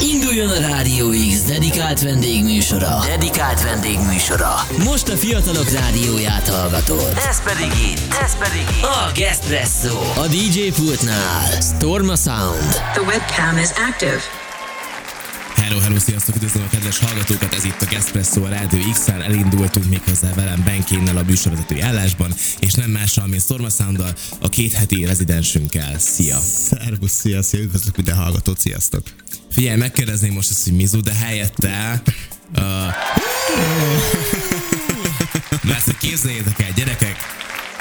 Induljon a Rádió X dedikált vendégműsora. Dedikált vendégműsora. Most a fiatalok rádióját hallgatod. Ez pedig itt, ez pedig itt. A Gespresso. A DJ pultnál. Storma Sound. The webcam is active. Hello, hello, sziasztok, üdvözlöm a kedves hallgatókat, ez itt a Gespresso a Rádió x elindultunk méghozzá velem Benkénnel a műsorvezetői állásban, és nem mással, mint Storma sound a két heti rezidensünkkel. Szia! Szervusz, szia, szia, üdvözlök minden hallgatót, sziasztok! Figyelj, megkérdezném most ezt, hogy Mizu, de helyette... Uh, mert ezt képzeljétek el, gyerekek,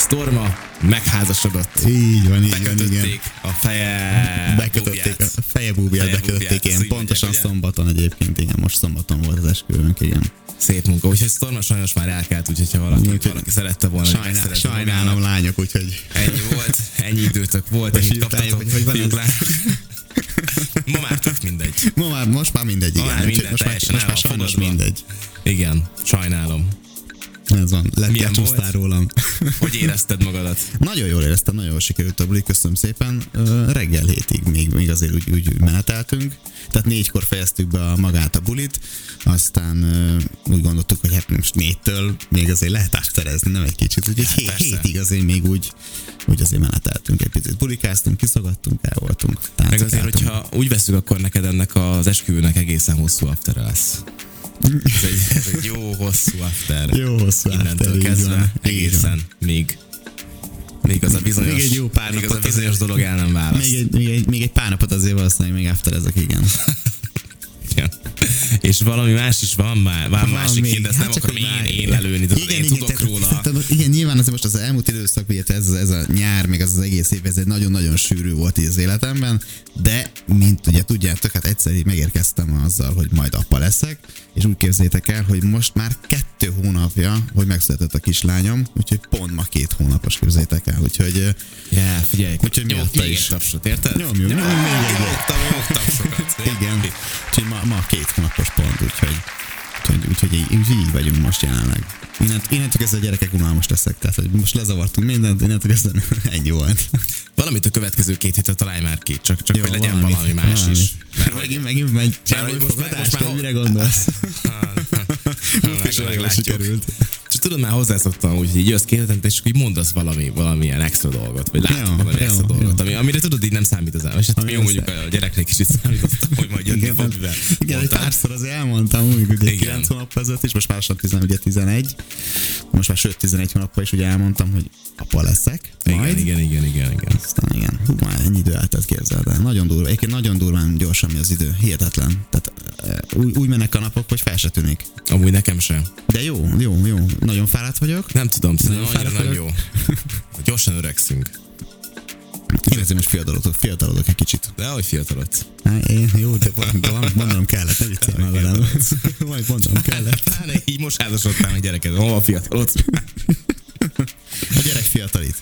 Storma megházasodott. Így van, így van, igen. a feje Bekötötték búbját. a feje búbját, Feje bekötötték így Pontosan mondják, szombaton egyébként, igen, most szombaton volt az esküvőnk, igen. Szép munka, úgyhogy Storma sajnos már elkelt, úgyhogy ha valaki, Úgyhogy valaki szerette volna, Sajnál, megszerezze sajnálom magának, lányok, úgyhogy Ennyi volt, ennyi időtök volt, ennyit kaptatok. hogy van. Ma már tök mindegy. ma már, most már mindegy, Ma igen. már Úgyhogy minden most már, most már sajnos mindegy. Igen, sajnálom. Ez van, lecsúsztál rólam. Hogy érezted magadat? Nagyon jól éreztem, nagyon jól sikerült a buli, köszönöm szépen. Reggel hétig még, még azért úgy, úgy meneteltünk. Tehát négykor fejeztük be a magát a bulit, aztán úgy gondoltuk, hogy hát most négytől még azért lehet ásterezni, nem egy kicsit. Úgyhogy Hát hé- hétig azért még úgy, úgy azért meneteltünk egy picit. Bulikáztunk, kiszogattunk, el voltunk. Meg azért, hogyha úgy veszük, akkor neked ennek az esküvőnek egészen hosszú after lesz. Ez egy, ez egy jó hosszú after. Jó hosszú after, kezdve van, egészen még még az a bizonyos, Még egy jó pár még az a bizonyos dolog el nem választ. Még egy, még, egy, még egy pár napot azért valószínűleg még after ezek, igen. Ja. És valami más is van már, van, másik kind, ezt Hát nem akarom én, én lelőni, tudod, én tudok tehát- róla. tehát- igen, nyilván azért most az elmúlt időszak, ugye ez, ez a egész év, ez egy nagyon-nagyon sűrű volt az életemben, de mint ugye tudjátok, hát egyszer így megérkeztem azzal, hogy majd apa leszek, és úgy képzétek el, hogy most már kettő hónapja, hogy megszületett a kislányom, úgyhogy pont ma két hónapos képzétek el, úgyhogy Ja, figyelj, Úgyhogy miatta még is. tapsot, érted? Nyomjuk, nyomjuk. Nyomtam, nyomok tapsokat. igen, úgyhogy ma, ma két hónapos pont, úgyhogy Úgyhogy, úgyhogy így, úgy így vagyunk most jelenleg. Innent, innentől kezdve a gyerekek unalmas leszek, tehát hogy most lezavartunk mindent, innentől kezdve ennyi volt. Valamit a következő két hétre találj már ki, csak, csak Jó, hogy legyen valami, valami, más valami. is. Mert Megint, megint megy hogy most fogadás, most már- mire gondolsz? is olyan jól meglátjuk. sikerült. Tudod, már hozzászoktam, hogy így jössz két hetente, és így mondasz valami, valamilyen extra dolgot, vagy látod Jó, valami jó, extra jó. dolgot, ami, amire tudod, így nem számít az És hát jó, mondjuk a gyereknek is itt számítottam, hogy majd jönni Igen, fog, mivel igen, egy párszor azért elmondtam, úgy, ugye Igen. 9 hónap ezelőtt is, most lassan 10, ugye 11, most már sőt 11 hónappal is ugye elmondtam, hogy apa leszek, Igen, majd. igen, igen, igen, igen. Aztán igen, hú, már ennyi idő eltelt képzeld el. Nagyon durva, egyébként nagyon durván gyorsan mi az idő, hihetetlen. Tehát eh, úgy, úgy mennek a napok, hogy fel se tűnik. Amúgy nekem sem. De jó, jó, jó. Nagyon fáradt vagyok. Nem tudom, szerintem Nagyon annyira nem jó. Gyorsan öregszünk. Én azért most fiatalodok, fiatalodok egy kicsit. De ahogy fiatalodsz. Hát én, jó, de mondanom kellett, ne viccelj már velem. Majd mondanom kellett. Hát, így most házasodtál meg gyereked. Hol a fiatalodsz? A gyerek fiatalít.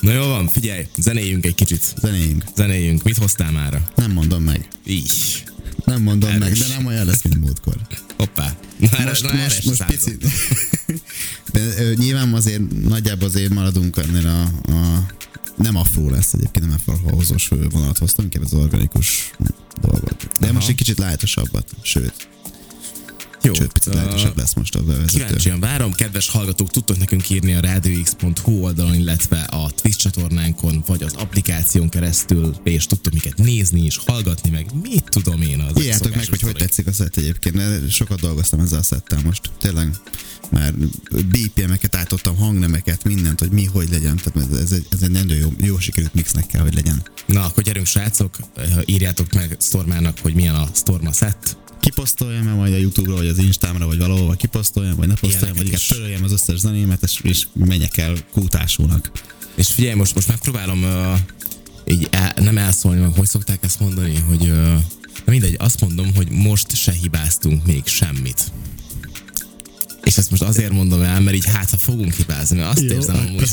Na jó van, figyelj, zenéljünk egy kicsit. Zenéjünk. Zenéljünk. Mit hoztál mára? Nem mondom meg. Így. Nem mondom Erős. meg, de nem olyan lesz, mint múltkor. Hoppá. Na, Most, na, most, most picit. De nyilván azért nagyjából azért maradunk ennél a, a nem afró lesz egyébként, nem afrohozós vonalat hoztam, inkább az organikus dolgot. De Aha. most egy kicsit lájtosabbat, sőt, Jó. sőt, picit lájtosabb lesz most a bevezető. Kíváncsian várom, kedves hallgatók, tudtok nekünk írni a radiox.hu oldalon, illetve a Twitch csatornánkon, vagy az applikáción keresztül, és tudtok miket nézni és hallgatni, meg mit tudom én az. Írjátok meg, hogy hogy tetszik a szett egyébként, mert sokat dolgoztam ezzel a szettel most. Tényleg már BPM-eket átadtam, hangnemeket, mindent, hogy mi, hogy legyen. Tehát ez, ez, egy, ez egy nagyon jó, jó sikerült mixnek kell, hogy legyen. Na, akkor gyerünk srácok, írjátok meg Stormának, hogy milyen a Storma set. Kiposztoljam-e majd a Youtube-ra, vagy az Instámra, vagy valahova kiposztoljam, vagy ne posztoljam, vagy inkább töröljem az összes zenémet, és, és menjek el kútásúnak. És figyelj, most, most megpróbálom uh, így el, nem elszólni, meg hogy szokták ezt mondani, hogy uh, na mindegy, azt mondom, hogy most se hibáztunk még semmit. És ezt most azért mondom el, mert így hát, ha fogunk hibázni, mert azt Jó, érzem amúgy,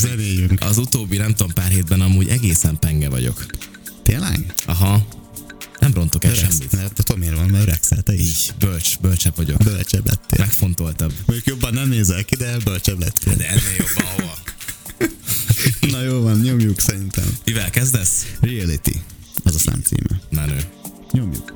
hogy az utóbbi nem tudom pár hétben amúgy egészen penge vagyok. Tényleg? Aha. Nem rontok el semmit. mert tudom miért van, mert te is. Így, bölcs, bölcsebb vagyok. Bölcsebb lettél. Megfontoltabb. Mondjuk jobban nem nézel ki, de bölcsebb lettél. De ennél jobban hova? Na jó van, nyomjuk szerintem. Mivel kezdesz? Reality. Az a szám címe. Menő. Nyomjuk.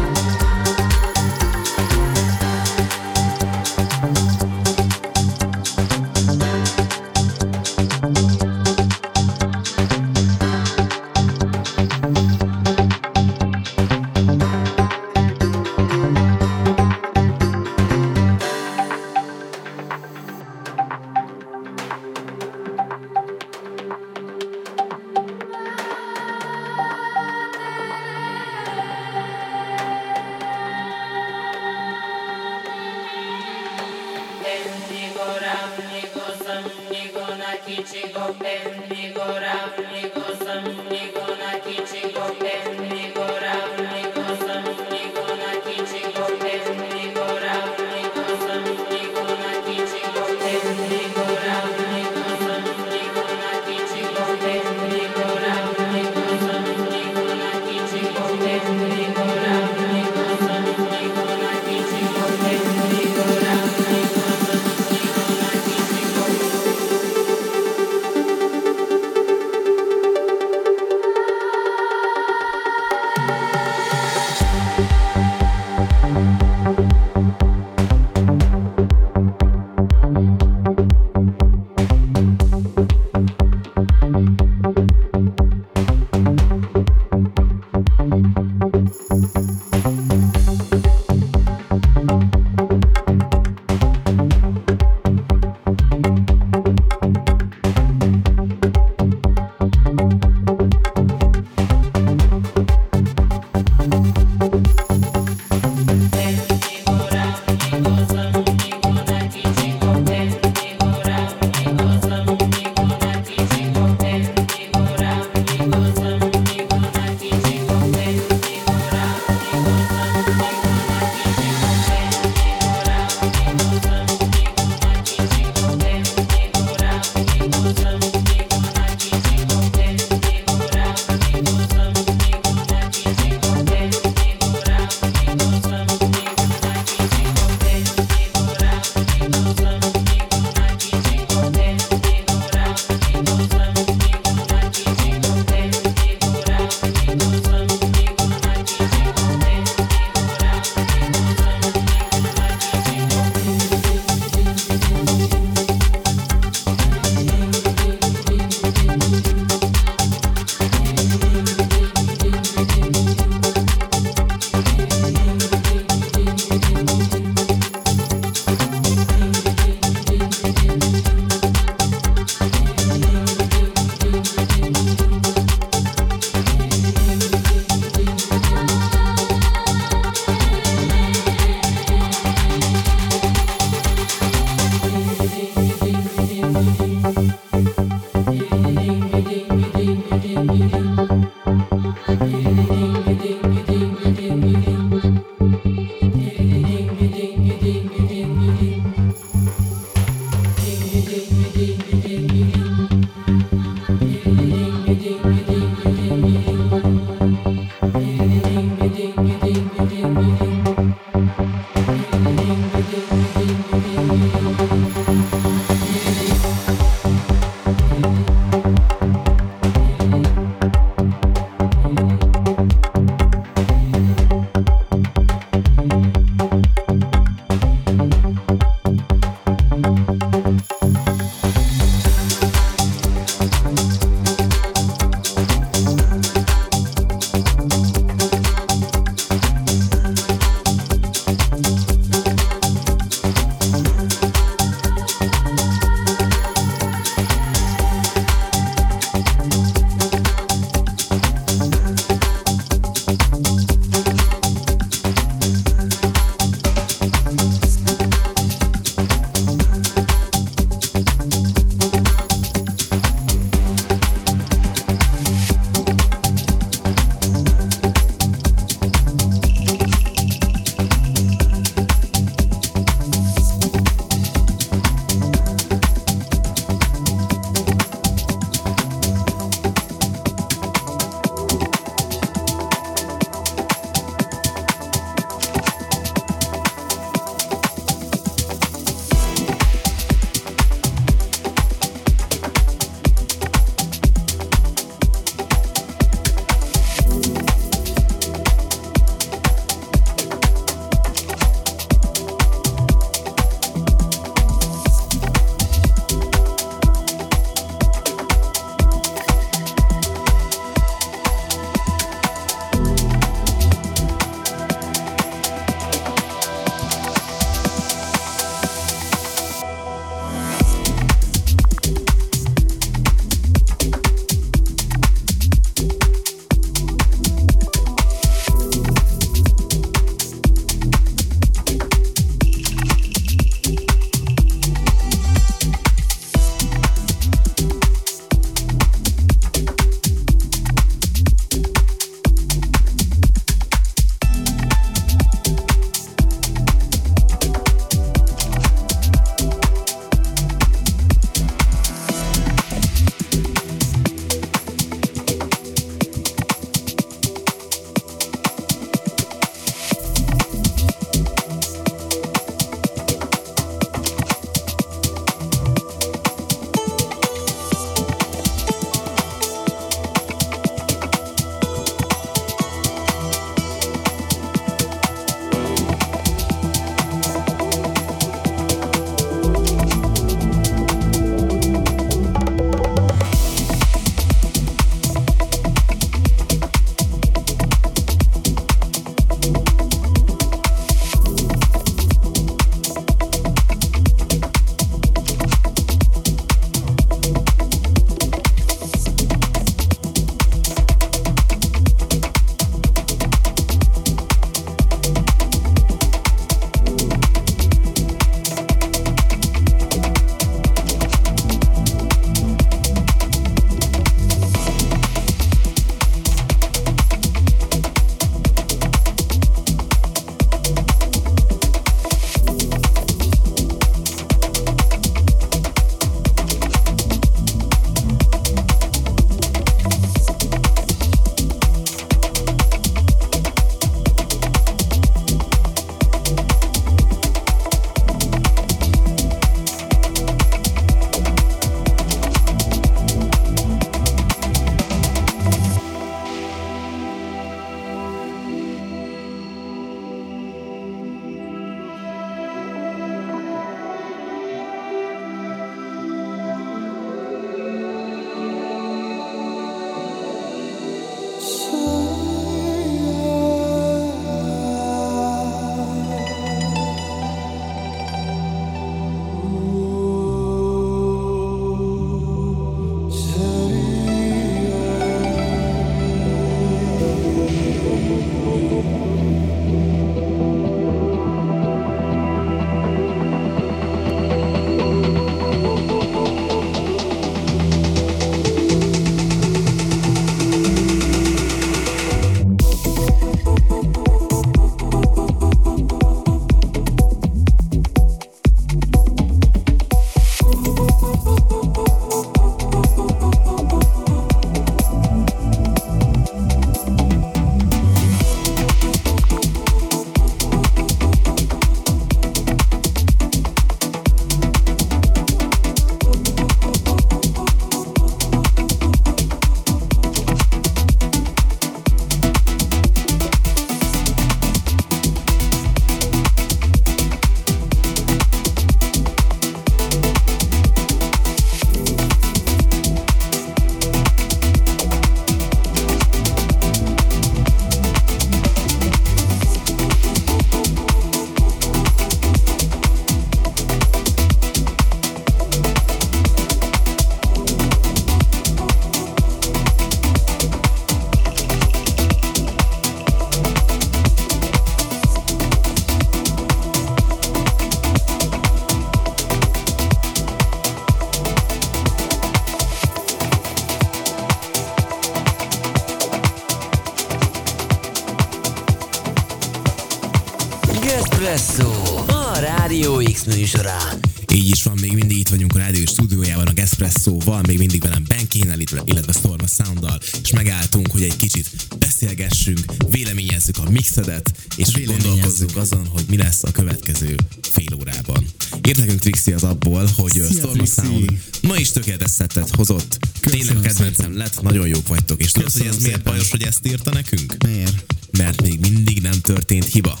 Trixie az abból, hogy Szia, Storm a Sound ma is tökéletes szettet hozott. Köszönöm Tényleg kedvencem szépen. lett, nagyon jók vagytok. És tudod, hogy ez miért bajos, hogy ezt írta nekünk? Miért? Mert még mindig nem történt hiba.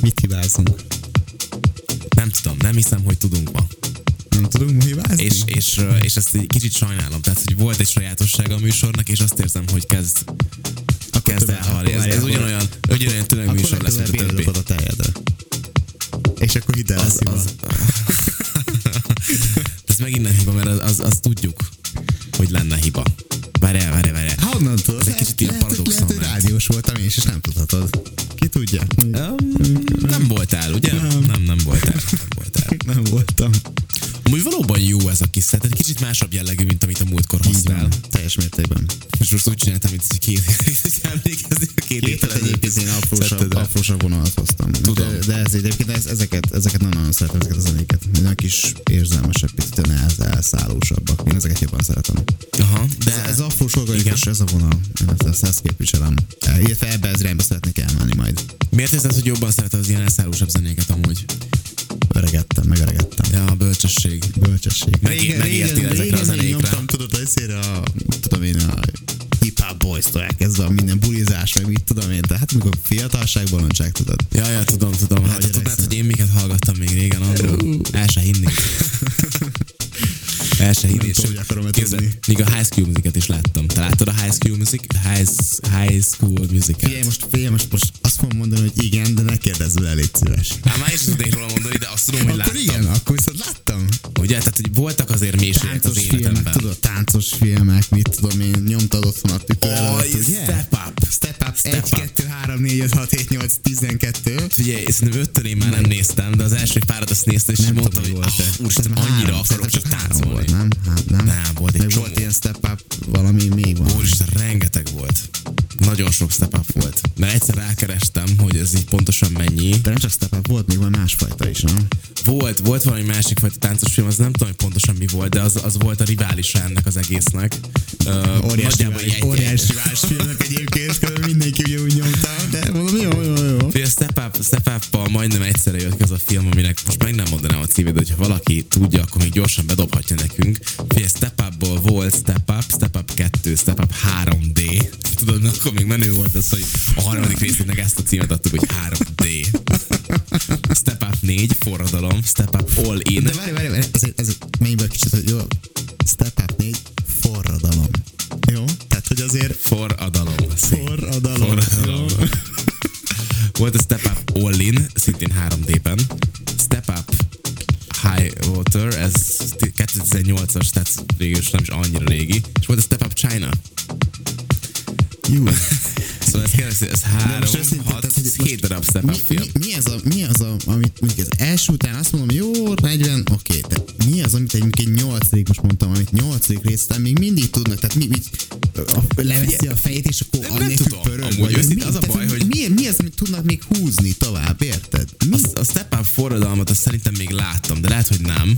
Mit hibázunk? Nem tudom, nem hiszem, hogy tudunk ma. Nem tudunk ma hibázni? És, és, és ezt egy kicsit sajnálom. Tehát, hogy volt egy sajátossága a műsornak, és azt érzem, hogy kezd akkor kezd elhalni. Ez, ez ugyanolyan, ugyanolyan tényleg műsor lesz, mint a többi. a tejedre. És akkor hidd el, az, az, ez megint nem hiba, mert az, az, az tudjuk, hogy lenne hiba. Várjál, várjál, várjál. Honnan tudod? Ez egy kicsit ilyen paradoxon. Lehet, hogy rádiós voltam én és nem tudhatod. Ki tudja? Um, nem voltál, ugye? Nem, nem, nem voltál. Nem voltál. nem voltam. Amúgy valóban jó ez a kis egy kicsit másabb jellegű, mint amit a múltkor hoztál. Teljes mértékben. És most úgy csináltam, mint hogy két, emlékezni a két héttel egyébként én aprósabb, aprósabb vonalat hoztam. Tudom. De, de ez egyébként ez, ezeket, ezeket nem nagyon szeretem, ezeket a zenéket. Nagyon kis érzelmesebb, picit ez elszállósabbak. Én ezeket jobban szeretem. Aha, de ez, ez afrós organikus, ez a vonal. Én ezt, ezt, ezt képviselem. Illetve ebbe az irányba szeretnék elmenni majd. Miért érzed, hogy jobban szereted az ilyen elszállósabb zenéket amúgy? Öregettem, megöregettem. Ja, a bölcsesség. Bölcsesség. Meg, régen, régen, ezekre a zenékre. Nyomtam, tudod, hogy a, tudom én, a hip-hop boys-tól elkezdve a minden bulizás, meg mit tudom én, tehát mikor fiatalság, bolondság, tudod. Ja, ja, tudom, tudom. Hát, hát tudnád, hogy én miket hallgattam még régen, annól el se hinni. El se. Nem tudom, hogy akarom Még a High School Music-et is láttam. Te láttad a High School Music? High, high School Music-et? Figyelj, most, figyelj, most, most azt fogom mondani, hogy igen, de ne kérdezz vele, légy szíves. Hát már is tudnék róla mondani, de azt tudom, hogy akkor láttam. igen, akkor viszont láttam. Ugye, tehát hogy voltak azért mélységek az életemben. Filmek, tudod, táncos filmek, mit tudom én, nyomtad otthon a tükör ugye? Step up. Step up, step 1, up. 2, 3, 4, 5, 6, 7, 8, 12. Ugye, szerintem öttől én már nem néztem, de az első párat azt néztem, és nem mondtam, hogy ah, úristen, annyira akarok csak táncolni. Nem, hát nem. Nem, volt egy Meg csomó. volt ilyen step up, valami még van. Úristen, rengeteg volt. Nagyon sok step up volt. Mert egyszer rákerestem, hogy ez így pontosan mennyi. De nem csak step up, volt még van másfajta is, nem? Volt, volt valami másik fajta táncos film, az nem tudom, hogy pontosan mi volt, de az, az volt a riválisa ennek az egésznek. Uh, óriás rivális, óriás rivális filmnek egyébként, mindenki úgy nyomta, de mondom, jó, jó, jó. Fél Step Up, Step up majdnem egyszerre jött az a film, aminek most meg nem mondanám a címét, de ha valaki tudja, akkor még gyorsan bedobhatja nekünk. Fél Step Upból volt Step Up, Step Up 2, Step Up 3D. Tudod, akkor még menő volt az, hogy a harmadik részének ezt a címet adtuk, hogy 3D. Step Up 4, forradalom, Step Up All In. De várj, várj, várj, ez, ez menjünk kicsit, hogy jó. Step Up 4, forradalom. Jó? Tehát, hogy azért... Forradalom. Forradalom. Forradalom. Volt a Step Up All In, szintén 3D-ben. Step Up High Water, ez 2018-as, tehát végül nem is annyira régi. És volt a Step Up China. Jó. Szóval ez, kérdezi, ez három, hat, ez hét darab step film. Mi, mi, az a, mi az a, amit mondjuk az első után azt mondom, jó, 40, oké, okay, de mi az, amit egy, egy nyolcadik, most mondtam, amit nyolcadik részt, még mindig tudnak, tehát mi, mi leveszi a fejét, és akkor nem, nem tudom, pörög, amúgy vagy, mi, az a baj, hogy... Mi, mi az, amit tudnak még húzni tovább, érted? Mi? A, a Step Up forradalmat azt szerintem még láttam, de lehet, hogy nem.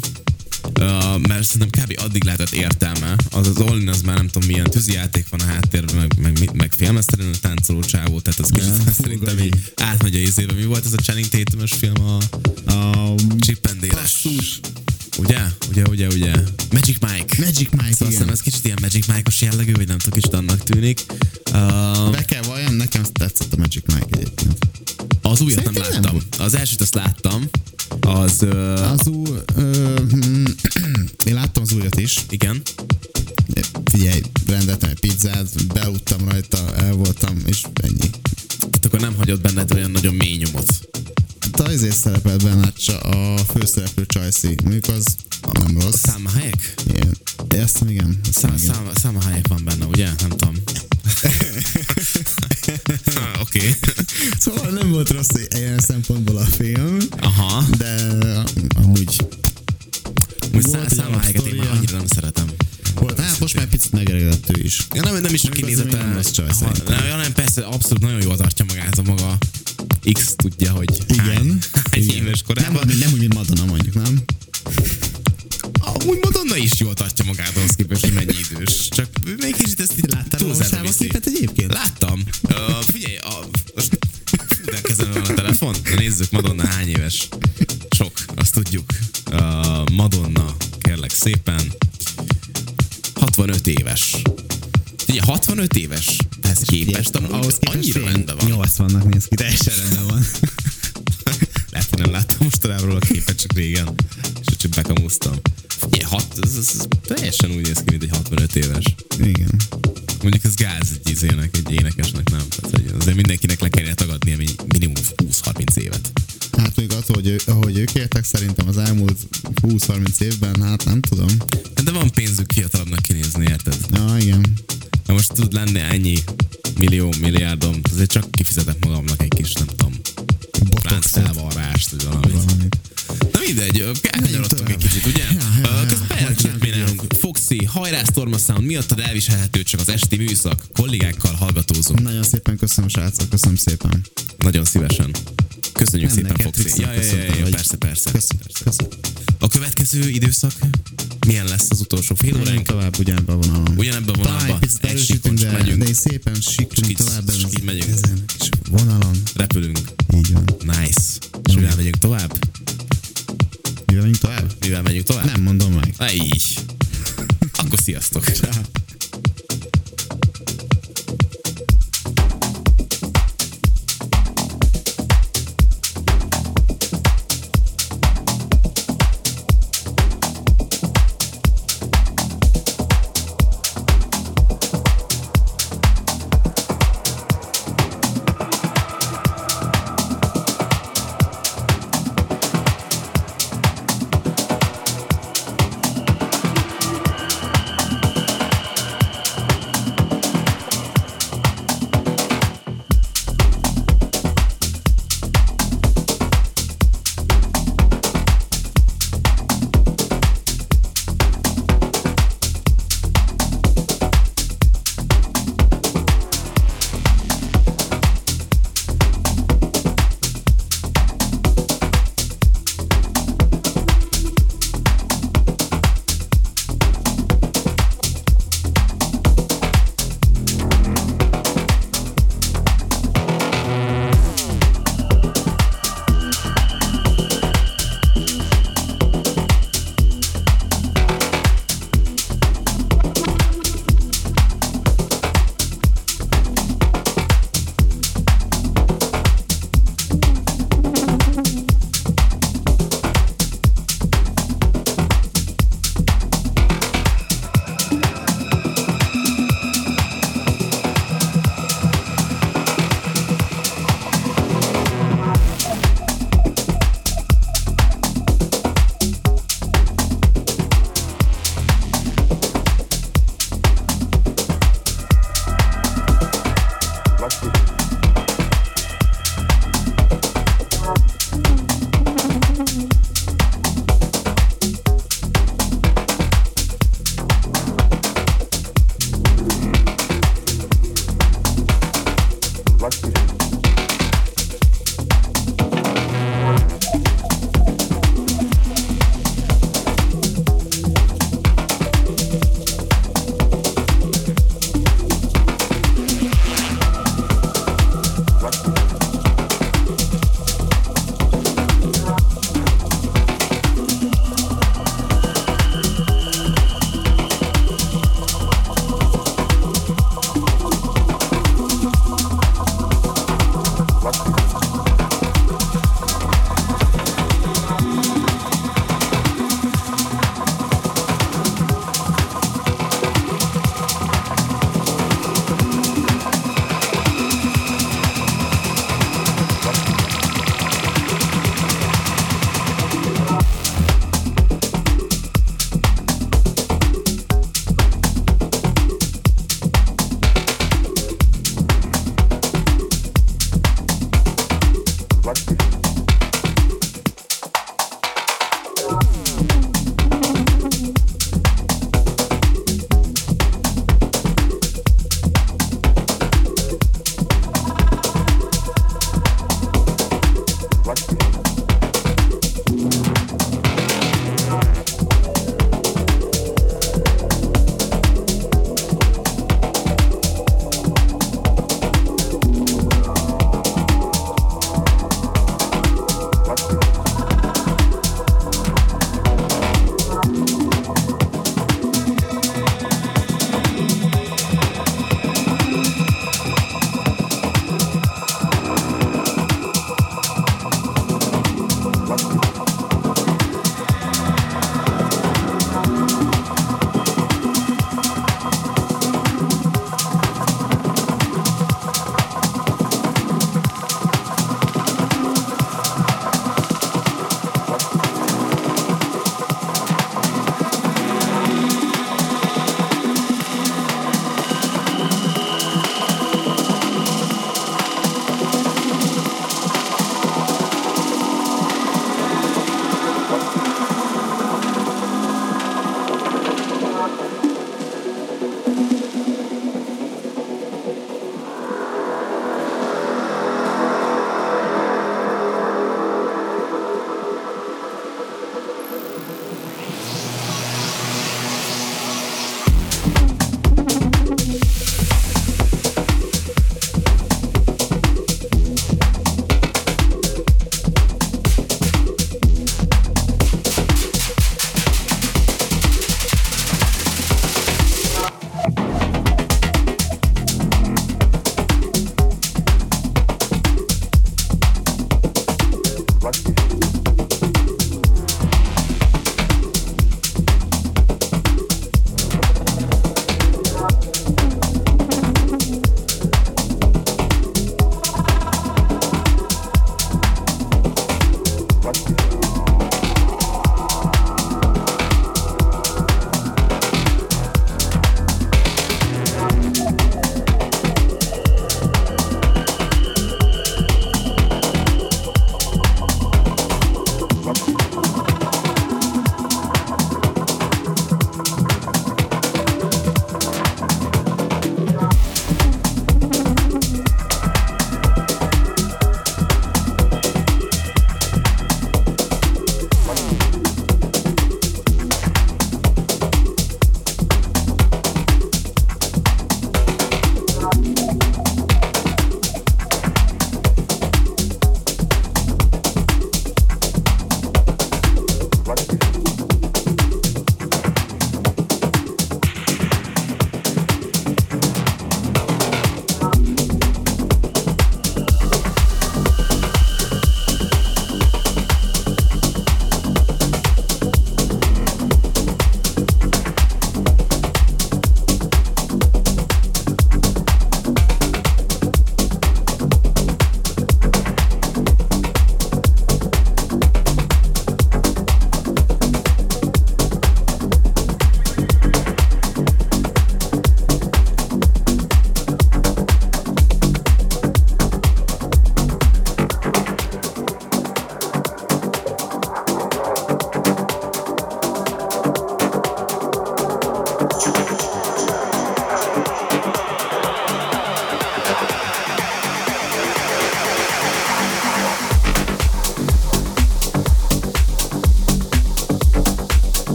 Uh, mert szerintem kb. addig lehetett értelme. Az az all az már nem tudom milyen tűzijáték van a háttérben, meg, meg, meg filmesztelenül táncoló csávó, tehát az kicsit yeah, szerintem így átmegy a izébe. Mi volt ez a Channing tatum film a, a Chippendéles? Ugye? Ugye, ugye, ugye. Magic Mike. Magic Mike, szóval igen. ez kicsit ilyen Magic Mike-os jellegű, vagy nem tudom, kicsit annak tűnik. Uh, Be kell valljam, nekem tetszett a Magic Mike egyébként. Az újat nem láttam. Nem az elsőt azt láttam. Az... Uh, az új... Uh, én láttam az újat is. Igen. Figyelj, rendeltem egy pizzát, beuttam rajta, el voltam, és ennyi. Tehát akkor nem hagyott benned olyan nagyon mély nyomot. Hát azért szerepelt benne a főszereplő Csajci. Mondjuk az nem rossz. Száma helyek? Igen. Ezt igen. Száma helyek van benne, ugye? Nem tudom. Oké. Okay. Szóval nem volt rossz ilyen szempontból a film. Aha. De amúgy most volt száma helyeket én már annyira nem szeretem. Volt, hát most már picit megeredett ő is. Ja, nem, nem is a kinézete. Nem, nem, persze, abszolút nagyon jól tartja magát a maga X tudja, hogy Igen. hány, Igen. éves Nem, korában. úgy- nem úgy, mint Madonna mondjuk, nem? Amúgy Madonna is jól tartja magát ahhoz képest, hogy mennyi idős. Csak még kicsit ezt itt Láttál a túlzára viszi. képet egyébként? Láttam. Uh, figyelj, a, fú, de kezemben van a telefon. Na nézzük, Madonna hány éves? Sok, azt tudjuk. Uh, Madonna, kérlek szépen. 65 éves. Ugye 65 éves? Ez képest amúgy Ahhoz képest annyira rendben van. 80-nak néz ki, teljesen rendben van. Lehet, hogy nem láttam mostanában a képet, csak régen. És csak bekamúztam. Figyelj, hat, ez, ez, ez, teljesen úgy néz ki, mint egy 65 éves. Igen. Mondjuk ez gáz egy izének, egy énekesnek nem. Tehát, hogy azért mindenkinek le kellene tagadnia mi- minimum 20-30 évet. Hát még attól, hogy, ő- ahogy ők éltek, szerintem az elmúlt 20-30 évben, hát nem tudom. De van pénzük fiatalabbnak kinézni, érted? Ja, igen. Na most tud lenni ennyi millió, milliárdom, azért csak kifizetek magamnak egy kis, nem tudom, Botoxot. ráncfelvarrást, vagy valamit. Valamit. Na mindegy, elkanyarodtunk egy kicsit, ugye? Ja, ja, ja. Közben nálunk. Foxy, hajrá Storma Sound, miattad elviselhető csak az esti műszak. Kollégákkal hallgatózunk. Nagyon szépen köszönöm, srácok, köszönöm szépen. Nagyon szívesen. Köszönjük Nem, szépen, Foxy. Ja, ja, ja, ja, persze, persze. Köszönöm, köszönöm. A következő időszak milyen lesz az utolsó fél óránk? tovább ugyanebben a vonalon. Ugyanebben a vonalban. egy picit erősítünk, de, megyünk. de így szépen siklunk tovább ezen, így megyünk. ezen a kis vonalon. Repülünk. Így van. Nice. És mivel megyünk tovább? Mivel megyünk tovább? Mivel megyünk tovább? Nem mondom meg. Na így. Akkor sziasztok. jó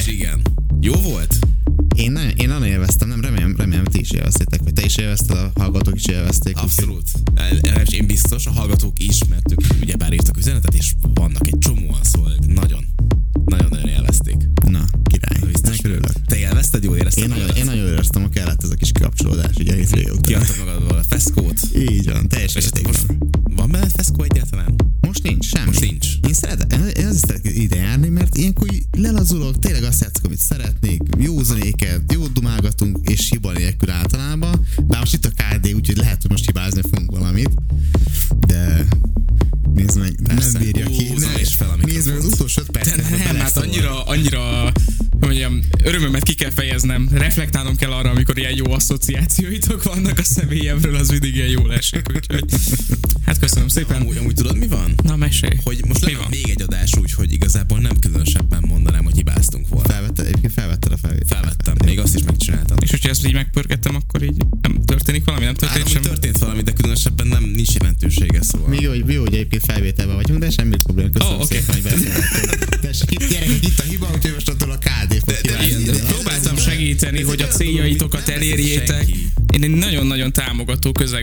Is, igen. Jó volt? Én nagyon, én nagyon élveztem, nem remélem, remélem, ti is élveztétek, vagy te is élvezted, a hallgatók is élvezték. Abszolút. És én biztos, a hallgatók is, mert ők ugyebár írtak üzenetet, és vannak egy csomóan, szóval nagyon, nagyon-nagyon élvezték. Na, király. Biztos, örülök. Te élvezted, jó érezted? Én, nagyon, én nagyon éreztem, a kellett ez a kis kapcsolódás, ugye hétvége után. Kiadtad magadból a feszkót. Így van, teljes hát értékben. Van benne feszkó egyáltalán? Úgyhogy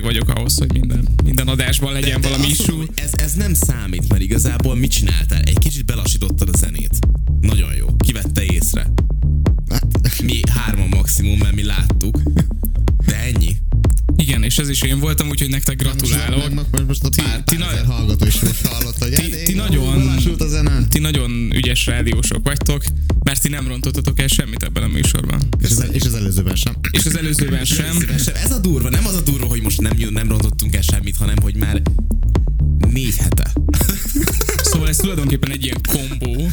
vagyok ahhoz, hogy minden, minden adásban legyen De valami issue. mondom, hogy ez, ez nem számít, mert igazából mit csináltál? Egy kicsit belassítottad a zenét. Nagyon jó. Kivette észre. Mi hárman maximum, mert mi láttuk. De ennyi. Igen, és ez is én voltam, úgyhogy nektek gratulálok. Meg, meg, most a pár, ti pár na- ezer hallgató is most hallott, hogy Ti- hát, ti nagyon- a zene. Ti nagyon ügyes rádiósok vagytok, tulajdonképpen egy ilyen kombó.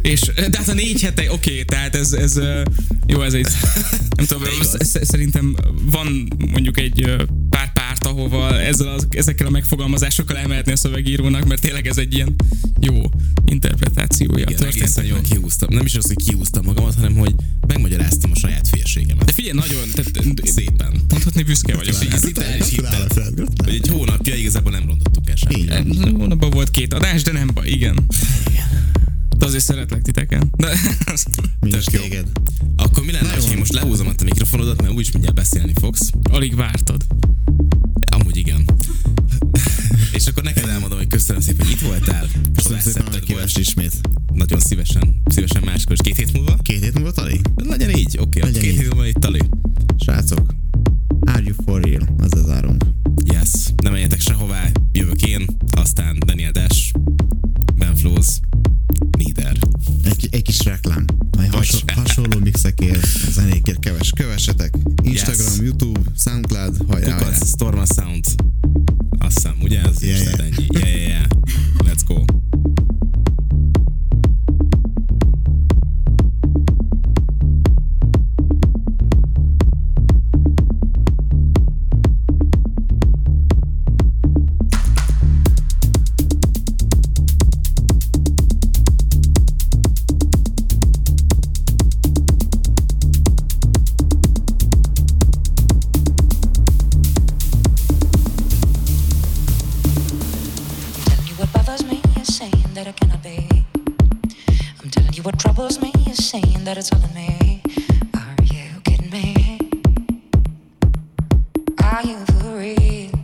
És, de hát a négy hete, oké, okay, tehát ez, ez ö, jó, ez egy, nem tudom, sz- szerintem van mondjuk egy ö, pár párt, ahova ezzel az, ezekkel a megfogalmazásokkal elmehetni a szövegírónak, mert tényleg ez egy ilyen jó interpretációja Igen, egészen jól kihúztam. Nem is az, hogy kihúztam magamat, hanem hogy megmagyaráztam a saját férségemet. De figyelj, nagyon, tehát, Szépen. mondhatni büszke vagyok. És így szinte el is hittem, hogy egy hónapja igazából nem rontottuk el semmit. Hónapban volt két adás, de nem baj, igen. De azért szeretlek titeken. De, Mi is Tök téged. Akkor mi lenne, ha én most lehúzom a te mikrofonodat, mert úgyis mindjárt beszélni fogsz. alig vártad. Amúgy igen. És akkor neked elmondom, hogy köszönöm szépen, hogy itt voltál. Köszönöm szépen, hogy kívást ismét. Nagyon szívesen, szívesen máskor, és két hét múlva? Két hét múlva, Tali? Legyen így, oké, okay, Legyen két így. hét múlva itt Tali. Srácok, are you for real? Ezzel zárunk. Yes, nem menjetek sehová, jövök én, aztán Daniel Dash, Ben Flows, Nieder. Egy, egy kis reklám. Hasonló, hasonló mixekért, zenékért keves, kövessetek. YouTube, Soundcloud, hajrá, hajrá. Kukac, Storma Sound. Azt hiszem, ugye? Ez Yeah, is yeah. ennyi. Yeah, yeah, yeah. Are you for real?